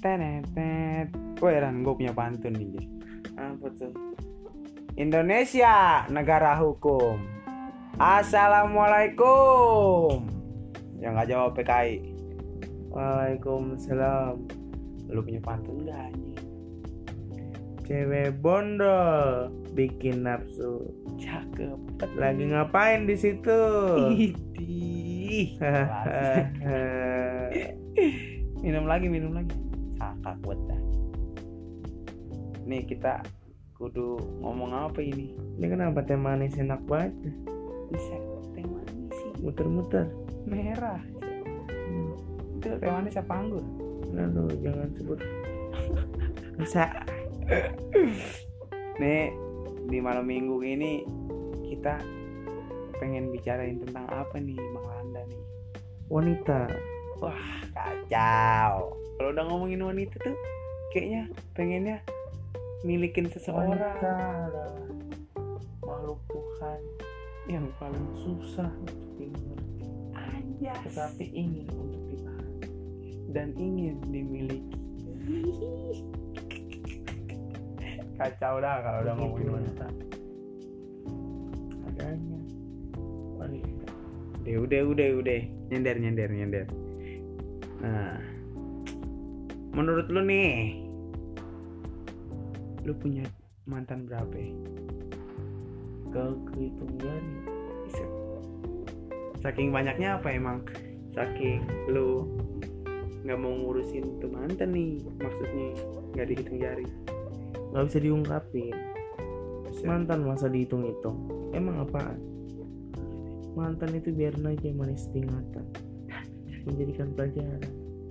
tenetet. Woi Ran, gue punya pantun nih. Jir. Apa tuh? Indonesia negara hukum. Assalamualaikum. Yang nggak jawab PKI. Waalaikumsalam. Lu punya pantun nggak anjing? Cewek bondol bikin nafsu. Cakep. Lagi ngapain di situ? Idih. minum lagi, minum lagi. Dah. Nih kita kudu ngomong apa ini? Ini kenapa teh manis enak banget? Bisa teh manis sih. Muter-muter. Merah. Itu teh manis apa anggur? Aduh, jangan sebut. Bisa. Nih di malam minggu ini kita pengen bicarain tentang apa nih Bang Landa nih? Wanita. Wah kacau. Kalau udah ngomongin wanita tuh kayaknya pengennya milikin seseorang Wanita adalah makhluk Tuhan yang paling susah untuk dimengerti, anjas tetapi ingin untuk dipahami. dan ingin dimiliki. Kacau dah kalau udah ngomongin Begitu. wanita. Adanya wanita. Udah, udah, udah, udah. Nyender, nyender, nyender. Nah, menurut lu nih, lu punya mantan berapa? ya? Kau kehitung jari. Buset. Saking banyaknya apa emang? Saking lu nggak mau ngurusin tuh mantan nih, maksudnya nggak dihitung jari. Gak bisa diungkapin. Mantan masa dihitung-hitung. Emang apaan? Mantan itu biarin aja manis ingatan. Menjadikan pelajaran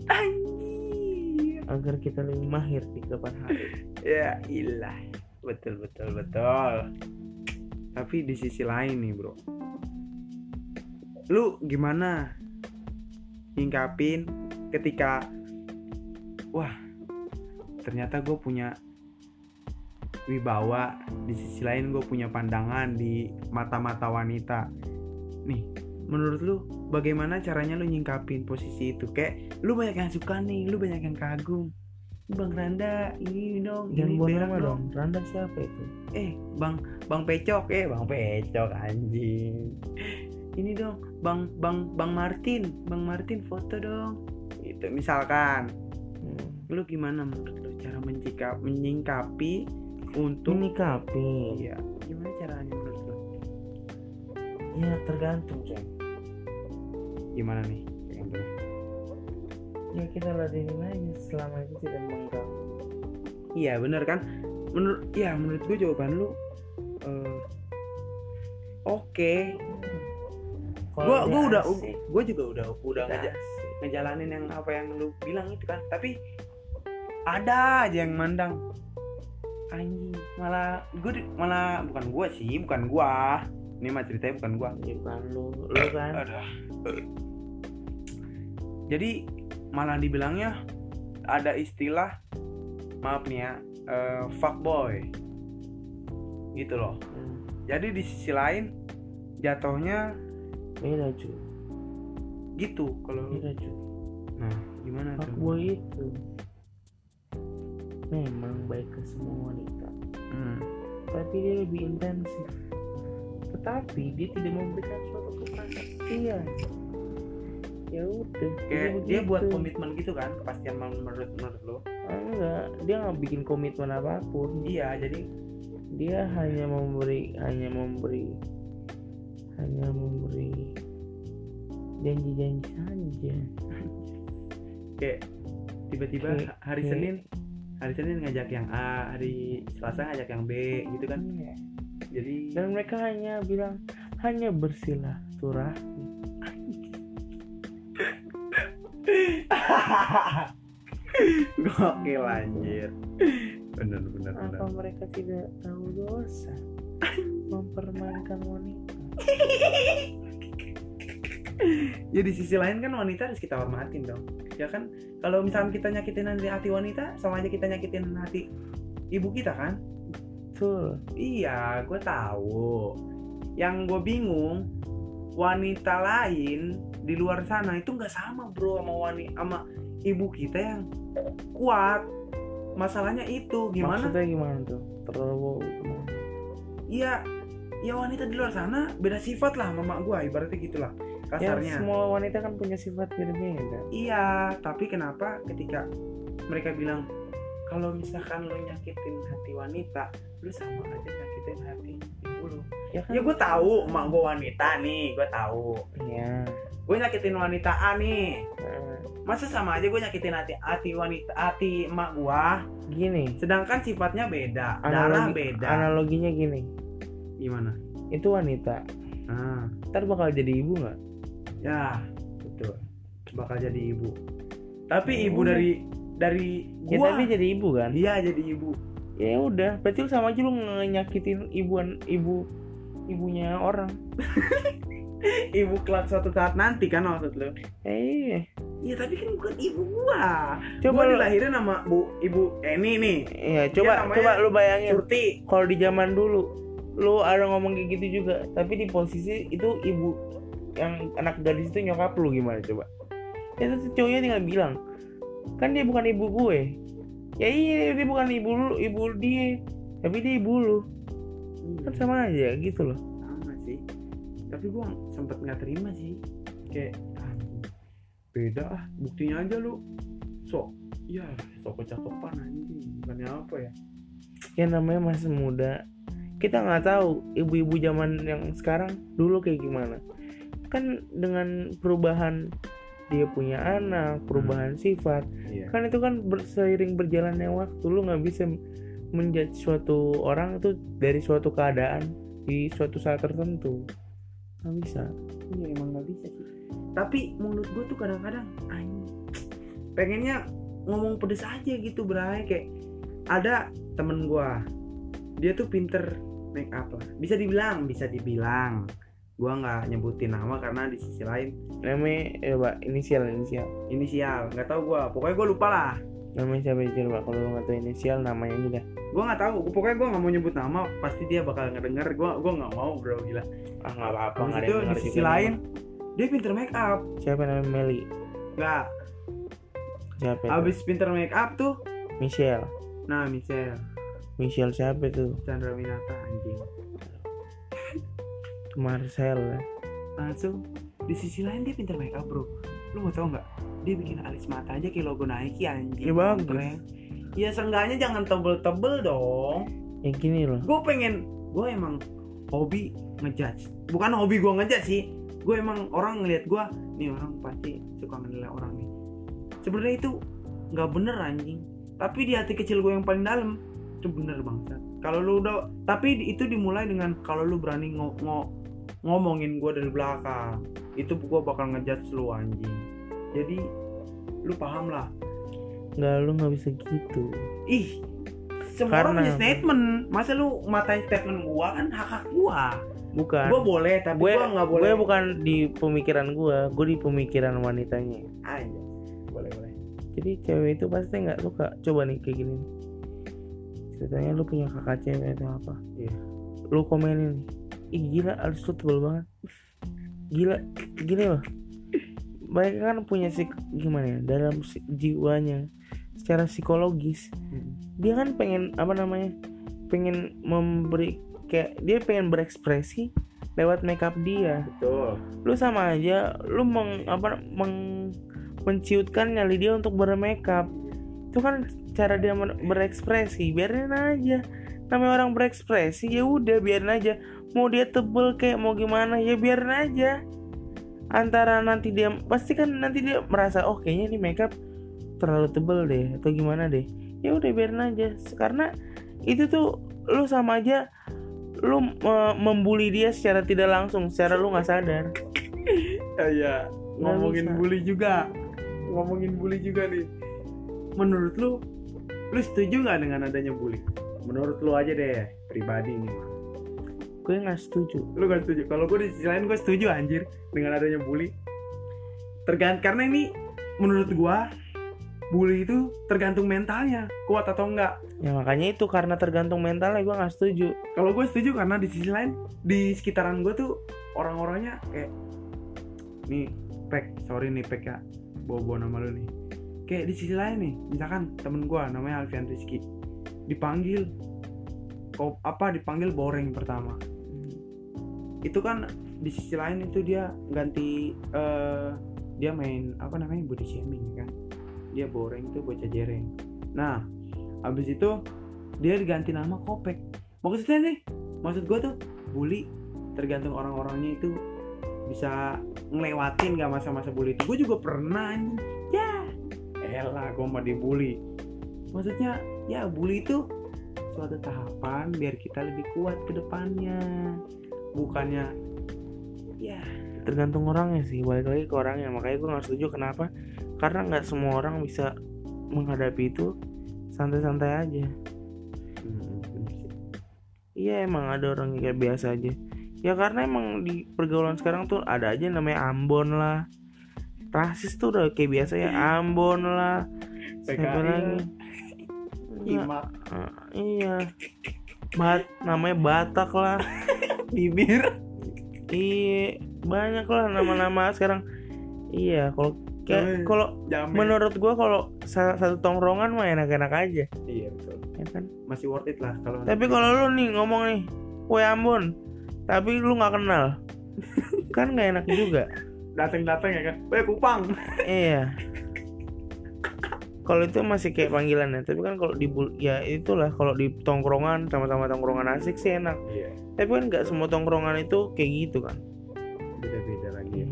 Anjir. agar kita lebih mahir di depan hari. Ya ilah, betul betul betul. Tapi di sisi lain nih bro, lu gimana nyingkapin ketika wah ternyata gue punya wibawa di sisi lain gue punya pandangan di mata-mata wanita nih menurut lu bagaimana caranya lu nyingkapin posisi itu kayak lu banyak yang suka nih lu banyak yang kagum Bang Randa ini dong Jangan ini buat nama dong dong. Randa siapa itu? eh bang bang pecok eh bang pecok anjing ini dong bang bang bang Martin bang Martin foto dong itu misalkan Hmm. lu gimana menurut lu cara menyingkap menyingkapi untuk Menyikapi. iya gimana caranya menurut lu Ya tergantung coy. Gimana nih. Ya kita ladenin aja selama itu tidak mengganggu. iya bener kan menurut ya menurut gue jawaban lu eh, oke gua dia gua udah gua juga udah udah ngeja- ngejalanin yang apa yang lu bilang itu kan tapi ada aja yang mandang anjing malah gue malah bukan gua sih bukan gua ini mah ceritanya bukan gua Ya, bukan lu, lu kan. Aduh. Jadi malah dibilangnya ada istilah maaf nih ya eh, fuckboy gitu loh Hmm. jadi di sisi lain jatuhnya Beda cuy. gitu kalau Beda cuy. nah gimana tuh Fuckboy itu memang baik ke semua wanita. Hmm. Tapi dia lebih intensif. Tetapi dia tidak memberikan suatu kepastian. Ya udah. kayak udah dia buat begitu. komitmen gitu kan kepastian menurut menurut lo enggak, dia nggak bikin komitmen apa pun. iya jadi Dia hanya memberi, hanya memberi, hanya memberi janji-janji saja. kayak tiba-tiba Kayak- hari kayak- Senin hari Senin ngajak yang A hari Selasa ngajak yang B gitu kan Iya. jadi Dan mereka hanya bilang hanya bersilaturahmi. Gokil anjir bener bener bener Apa mereka tidak tahu dosa mempermainkan wanita? ya di sisi lain kan wanita harus kita hormatin dong ya kan kalau misalnya kita nyakitin hati wanita sama aja kita nyakitin hati ibu kita kan Betul. Iya, gue tahu. Yang gue bingung, wanita lain di luar sana itu nggak sama bro sama wanita sama ibu kita yang kuat. Masalahnya itu gimana? Maksudnya gimana tuh? Terlalu iya ya wanita di luar sana beda sifat lah mama gua ibaratnya gitulah ya kasarnya semua wanita kan punya sifat beda-beda. Iya tapi kenapa ketika mereka bilang kalau misalkan lo nyakitin hati wanita lu sama aja nyakitin hati ibu lu. Ya kan? ya gue tahu emak gue wanita nih gue tahu. Iya. Gue nyakitin wanita A nih. Nah, masa sama aja gue nyakitin hati hati wanita hati emak gua? Gini. Sedangkan sifatnya beda darah analogi, beda. analoginya gini. Gimana? Itu wanita. Nah ntar bakal jadi ibu nggak? Ya. Betul. Bakal jadi ibu. Tapi Ya ibu dari dari ya gua tapi jadi ibu kan? Dia jadi ibu ya udah berarti lu sama aja lu nyakitin ibuan ibu ibunya orang. Ibu kelak suatu saat nanti kan maksud lu? Eh. Iya tapi kan bukan ibu gua. Coba gua lu dilahirin sama bu ibu Eni nih ya coba coba lu bayangin. Surti. Kalau di zaman dulu lu ada ngomong kayak gitu juga. Tapi di posisi itu ibu yang anak gadis itu nyokap lu gimana coba? Ya terus cowoknya tinggal bilang kan dia bukan ibu gue ya iya dia bukan ibu lu ibu dia. Tapi dia ibu lu. Kan sama aja gitu loh. Sama sih. Tapi gua sempet nggak terima sih. Kayak ah, beda ah buktinya aja lu sok ya sok kecakepan anjing. Bukannya apa ya? Ya namanya masih muda. Kita nggak tahu ibu-ibu zaman yang sekarang dulu kayak gimana. Kan dengan perubahan dia punya anak perubahan sifat. Iya. Kan itu kan ber- seiring berjalannya waktu lu nggak bisa menjudge suatu orang itu dari suatu keadaan di suatu saat tertentu. Nggak bisa. Iya emang nggak bisa sih. Tapi menurut gua tuh kadang-kadang pengennya ngomong pedes aja gitu bray kayak ada temen gua dia tuh pinter make up lah. Bisa dibilang bisa dibilang gua nggak nyebutin nama karena di sisi lain. Namanya ya pak inisial inisial. Inisial nggak tahu gua. Pokoknya gua lupa lah. Namanya siapa aja pak? Kalau lu nggak tahu inisial namanya aja dah. Gua nggak tahu. Pokoknya gua nggak mau nyebut nama pasti dia bakal ngedenger. Gua gua nggak mau bro gila. Ah nggak apa-apa Habis nggak ada yang di sisi juga. lain nih. dia pinter make up. Siapa namanya? Meli. Nggak. Siapa itu? habis pinter make up tuh Michelle. nah Michelle. Michelle siapa tuh Chandra Winata anjing Marcel ya. langsung di sisi lain dia pinter make up bro. Lu mau tau nggak? Dia bikin alis mata aja kayak logo Nike anjing. Ya, bagus. Ya seenggaknya jangan tebel-tebel dong. Yang gini loh. Gue pengen gue emang hobi ngejudge. Bukan hobi gue ngejudge sih. Gue emang orang ngelihat gue nih orang pasti suka menilai orang nih. Sebenarnya itu nggak bener anjing. Tapi di hati kecil gue yang paling dalam itu bener bangsat. Kalau lu udah tapi itu dimulai dengan kalau lu berani ngo- ngo- ngomongin gue dari belakang. Itu gue bakal ngejudge lu anjing. Jadi lu paham lah. Nggak lu nggak bisa gitu. Ih semua orang Karena punya apa? statement. Masa lu matain statement gua? Kan hak hak gua. Bukan. Gua boleh tapi gue gua nggak boleh. gue bukan di pemikiran gue gue di pemikiran wanitanya. Aja boleh boleh. Jadi cewek itu pasti nggak suka. Coba nih kayak gini. Ceritanya lu punya kakak cewek atau apa? Iya. lu komenin ih gila alis lu tebel banget. Gila gini loh. Mereka kan punya sik gimana ya dalam si- jiwanya. Secara psikologis dia kan pengen apa namanya pengen memberi kayak dia pengen berekspresi lewat makeup dia. Betul. Lu sama aja lu meng apa meng, menciutkan nyali dia untuk bermakeup. Itu kan cara dia berekspresi. Biarin aja. Namanya orang berekspresi ya udah biarin aja mau dia tebel kayak mau gimana ya biarin aja. Antara nanti dia pasti kan nanti dia merasa oh kayaknya ini makeup terlalu tebel deh atau gimana deh. Ya udah biarin aja. Karena itu tuh lu sama aja lu eh, membuli dia secara tidak langsung secara lu nggak sadar. Ya ngomongin bisa. bully juga. Ngomongin bully juga nih. Menurut lu lu setuju nggak dengan adanya bully? Menurut lu aja deh pribadi nih. Gue nggak setuju. Lu gak setuju? Kalau gue di sisi lain gue setuju anjir dengan adanya bully. Tergantung karena ini menurut gua bully itu tergantung mentalnya kuat atau enggak ya makanya itu karena tergantung mentalnya gue nggak setuju. Kalau gue setuju karena di sisi lain di sekitaran gue tuh orang-orangnya kayak nih pek sorry nih pek ya. Bawa bawa nama lu nih. Kayak di sisi lain nih misalkan temen gua namanya Alfian Rizky dipanggil apa dipanggil boring pertama itu kan di sisi lain itu dia ganti eh, dia main apa namanya body shaming kan. Dia boring itu bocah jereng. Nah habis itu dia diganti nama kopek. Maksudnya nih maksud gua tuh bully tergantung orang-orangnya itu bisa ngelewatin gak masa-masa bully itu. Gue juga pernah ya elah gue mau dibully. Maksudnya ya bully itu suatu tahapan biar kita lebih kuat ke depannya bukannya ya. tergantung orangnya sih balik lagi ke orangnya. Makanya gue nggak setuju kenapa? Karena nggak semua orang bisa menghadapi itu santai-santai aja. Hmm, iya emang ada orang yang kayak biasa aja. Ya karena emang di pergaulan sekarang tuh ada aja namanya Ambon lah. Rasis tuh udah kayak biasa ya. Ambon lah. Siapa PKI lagi Iya, imak ah, iya. Bat namanya Batak lah bibir. Iya banyak lah nama-nama sekarang. Iya kalau kayak kalau menurut gua kalau sa- satu tongkrongan mah enak-enak aja. Iya betul. Ya kan? Masih worth it lah kalau tapi kalau lu nih ngomong nih kue Ambon tapi lu nggak kenal. Kan nggak enak juga. Datang-datang ya kan Weh kupang. Iya kalau itu masih kayak panggilan ya tapi kan kalau di ya itulah kalau di tongkrongan sama-sama tongkrongan asik sih enak. Iya. Tapi kan nggak semua tongkrongan itu kayak gitu kan. Beda-beda lagi ya.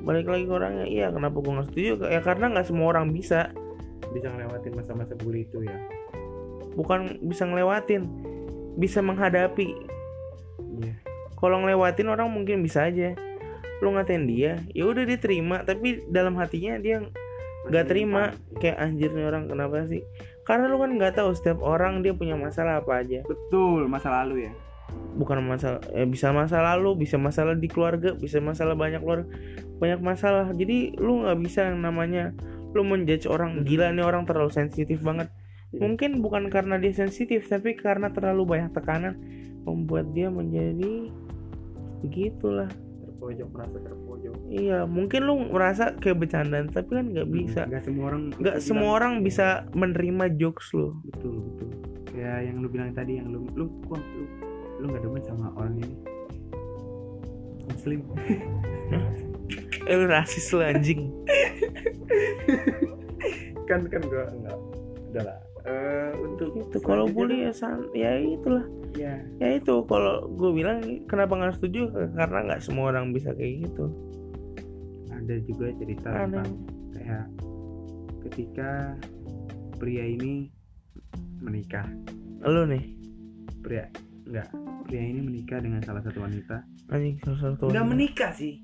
balik lagi ke orangnya iya kenapa gue nggak setuju? Ya karena nggak semua orang bisa. Bisa ngelewatin masa-masa bully itu ya. Bukan bisa ngelewatin bisa menghadapi. Iya. Kalau ngelewatin orang mungkin bisa aja. Lu ngatain dia ya udah dia terima tapi dalam hatinya dia nggak terima. kayak anjir nih orang kenapa sih? Karena lu kan nggak tahu setiap orang dia punya masalah apa aja. Betul masa lalu ya. Bukan masalah eh, bisa masa lalu bisa masalah di keluarga bisa masalah banyak keluarga banyak masalah. Jadi lu nggak bisa yang namanya lu menjudge orang gila nih orang terlalu sensitif banget. Iya. mungkin bukan karena dia sensitif tapi karena terlalu banyak tekanan membuat dia menjadi begitulah terpojok merasa terpojok. Iya mungkin lu merasa kayak bercandaan tapi kan nggak bisa. nggak semua orang nggak semua bilang- orang bisa menerima jokes lu. Betul betul. Kayak yang lu bilang tadi yang lu lu gua lu lu nggak demen sama orang ini. Muslim. Eh lu rasis lu anjing. Kan kan gua enggak udah lah Eh, untuk itu kalau bully ya san ya itulah ya ya itu kalau gue bilang kenapa nggak setuju karena nggak semua orang bisa kayak gitu ada juga cerita Ada. tentang kayak ketika pria ini menikah lu nih pria enggak pria ini menikah dengan salah satu wanita anjing salah satu wanita. menikah sih.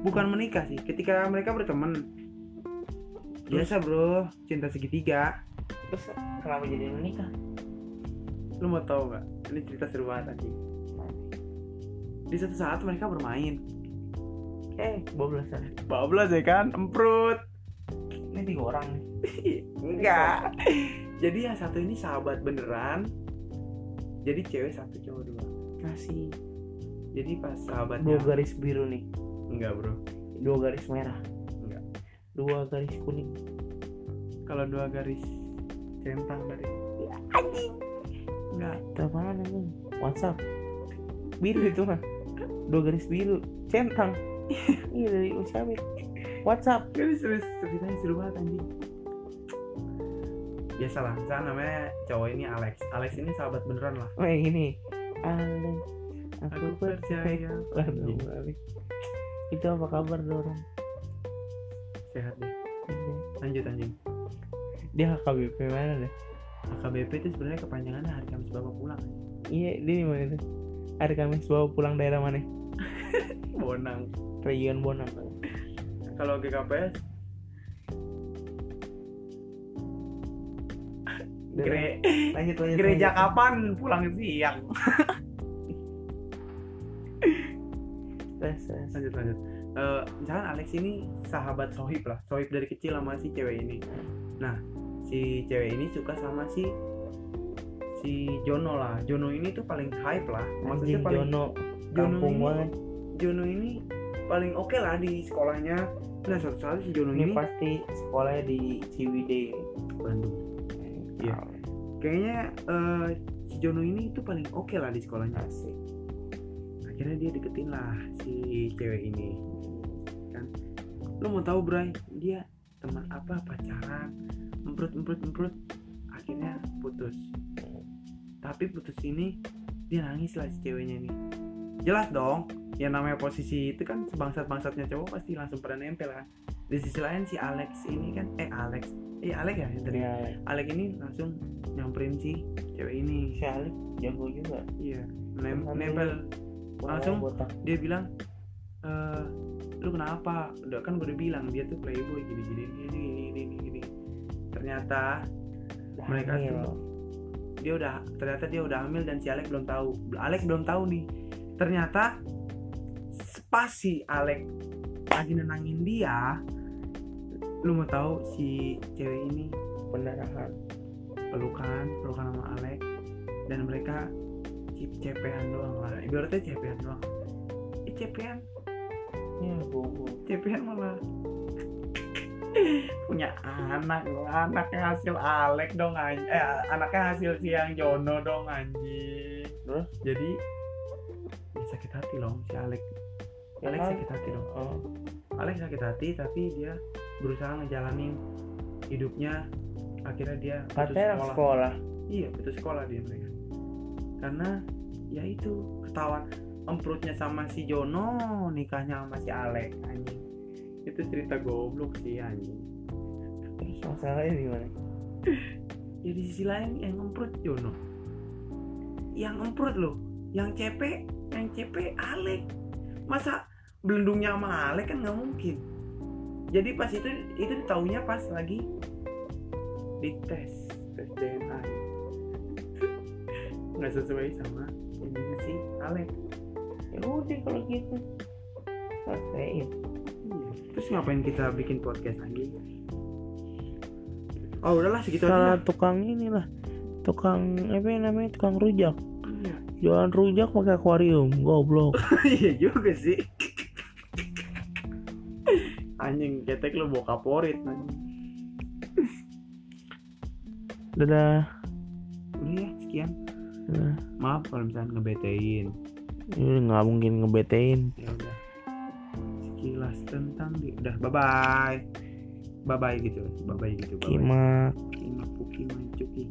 Bukan menikah sih. Ketika mereka berteman. Biasa bro, cinta segitiga. Terus kenapa jadi menikah Lu mau tahu nggak? Ini cerita seru banget anjing. Di satu saat mereka bermain. eh boblasan Bablas ya kan, emprut. ini tiga orang nih Enggak. Jadi yang satu ini sahabat beneran. Jadi cewek satu cowok dua. kasih Jadi pas dua sahabatnya garis biru nih enggak bro. dua garis merah Enggak. dua garis kuning Kalau dua garis centang tadi. Enggak. itu apaan anjing WhatsApp. Biru itu mah. Dua garis biru. Centang. Iya dari usaha WhatsApp. Ini seru, ceritanya seru banget anjing. Biasalah, misalnya namanya cowok ini Alex. Alex ini sahabat beneran lah. Oh yang ini. Alex aku, Aku percaya. percaya. Waduh, Alex. itu apa kabar dorong Sehat deh Lanjut anjing dia HKBP mana deh? HKBP itu sebenarnya kepanjangannya hari Kamis Bapak pulang. Iya dia di mana? Tuh hari Kamis bawa pulang daerah mana? Bonang. Region Bonang. Kalau GKPS gere- lanjut lanjut Gereja lanjut. kapan? Pulang siang. Tes. Lanjut lanjut. Eh, Misalkan Alex ini sahabat Sohib lah. Sohib dari kecil sama si cewek ini. Nah si cewek ini suka sama si si Jono lah. Jono ini tuh paling hype lah. Maksudnya anjing paling Jono Jono ini banget. Jono ini paling oke lah di sekolahnya. Nah suatu saat si Jono ini ini pasti sekolahnya di Ciwidey. Bandung. Iya. kayaknya eh, si Jono ini itu paling oke lah di sekolahnya. Asik. Akhirnya dia deketin lah si cewek ini. Kan? Lo mau tahu Bray? Dia teman apa pacaran emprut emprut emprut akhirnya putus. Tapi putus ini dia nangis lah si ceweknya ini. Jelas dong yang namanya posisi itu kan sebangsat bangsatnya cowok pasti langsung pada nempel kan. Di sisi lain si Alex ini kan eh Alex. Eh Alex ya yang tadi. Iya, Alex ini langsung nyamperin si cewek ini. Si Alif jago juga? Iya nem- nempel. Langsung? botak dia bilang eh lu kenapa? Udah kan gue udah bilang dia tuh playboy gini gini gini gini gini gini. Ternyata mereka Hamil. tuh dia udah ternyata dia udah hamil dan si Alex belum tahu. Alex belum tahu nih. Ternyata pas si Alex lagi nenangin dia lu mau tahu si cewek ini pendarahan pelukan pelukan sama Alex dan mereka cip cepean doang lah. Ibaratnya cepean doang. Eh cepean ya bobo cepean malah punya anak anaknya hasil Alex dong anjing eh anaknya hasil si yang Jono dong anjing. Terus? jadi ya sakit hati loh si Alex. Ya Alex kan? sakit hati dong oh, Alex sakit hati tapi dia berusaha ngejalanin hidupnya. Akhirnya dia putus anak sekolah. iya putus sekolah dia mereka karena ya itu ketahuan emprutnya sama si Jono nikahnya sama si Alex anjing. Itu cerita goblok sih anjing. Terus masalahnya gimana? Ya di sisi lain yang emprut Jono. Yang emprut loh yang CP yang CP Alex masa belendungnya sama Alex kan nggak mungkin. Jadi pas itu itu taunya pas lagi di tes tes DNA nggak sesuai sama ini si Alex ya udah kalau gitu selesaiin Iya. Terus ngapain kita bikin podcast lagi? Oh udahlah segitu salah aja. tukang inilah tukang apa yang namanya tukang rujak Iya. jualan rujak pakai akuarium goblok Iya juga sih. Anjing ketek lu bawa kaporit anjing. dadah Udah ya sekian. Dadah. Maaf kalau misalnya ngebetein. Ini nggak mungkin ngebetein Ya udah. Sekilas tentang di udah bye bye. Bye bye gitu. Bye bye gitu. Bye bye. kimak Kimak puki mancuki.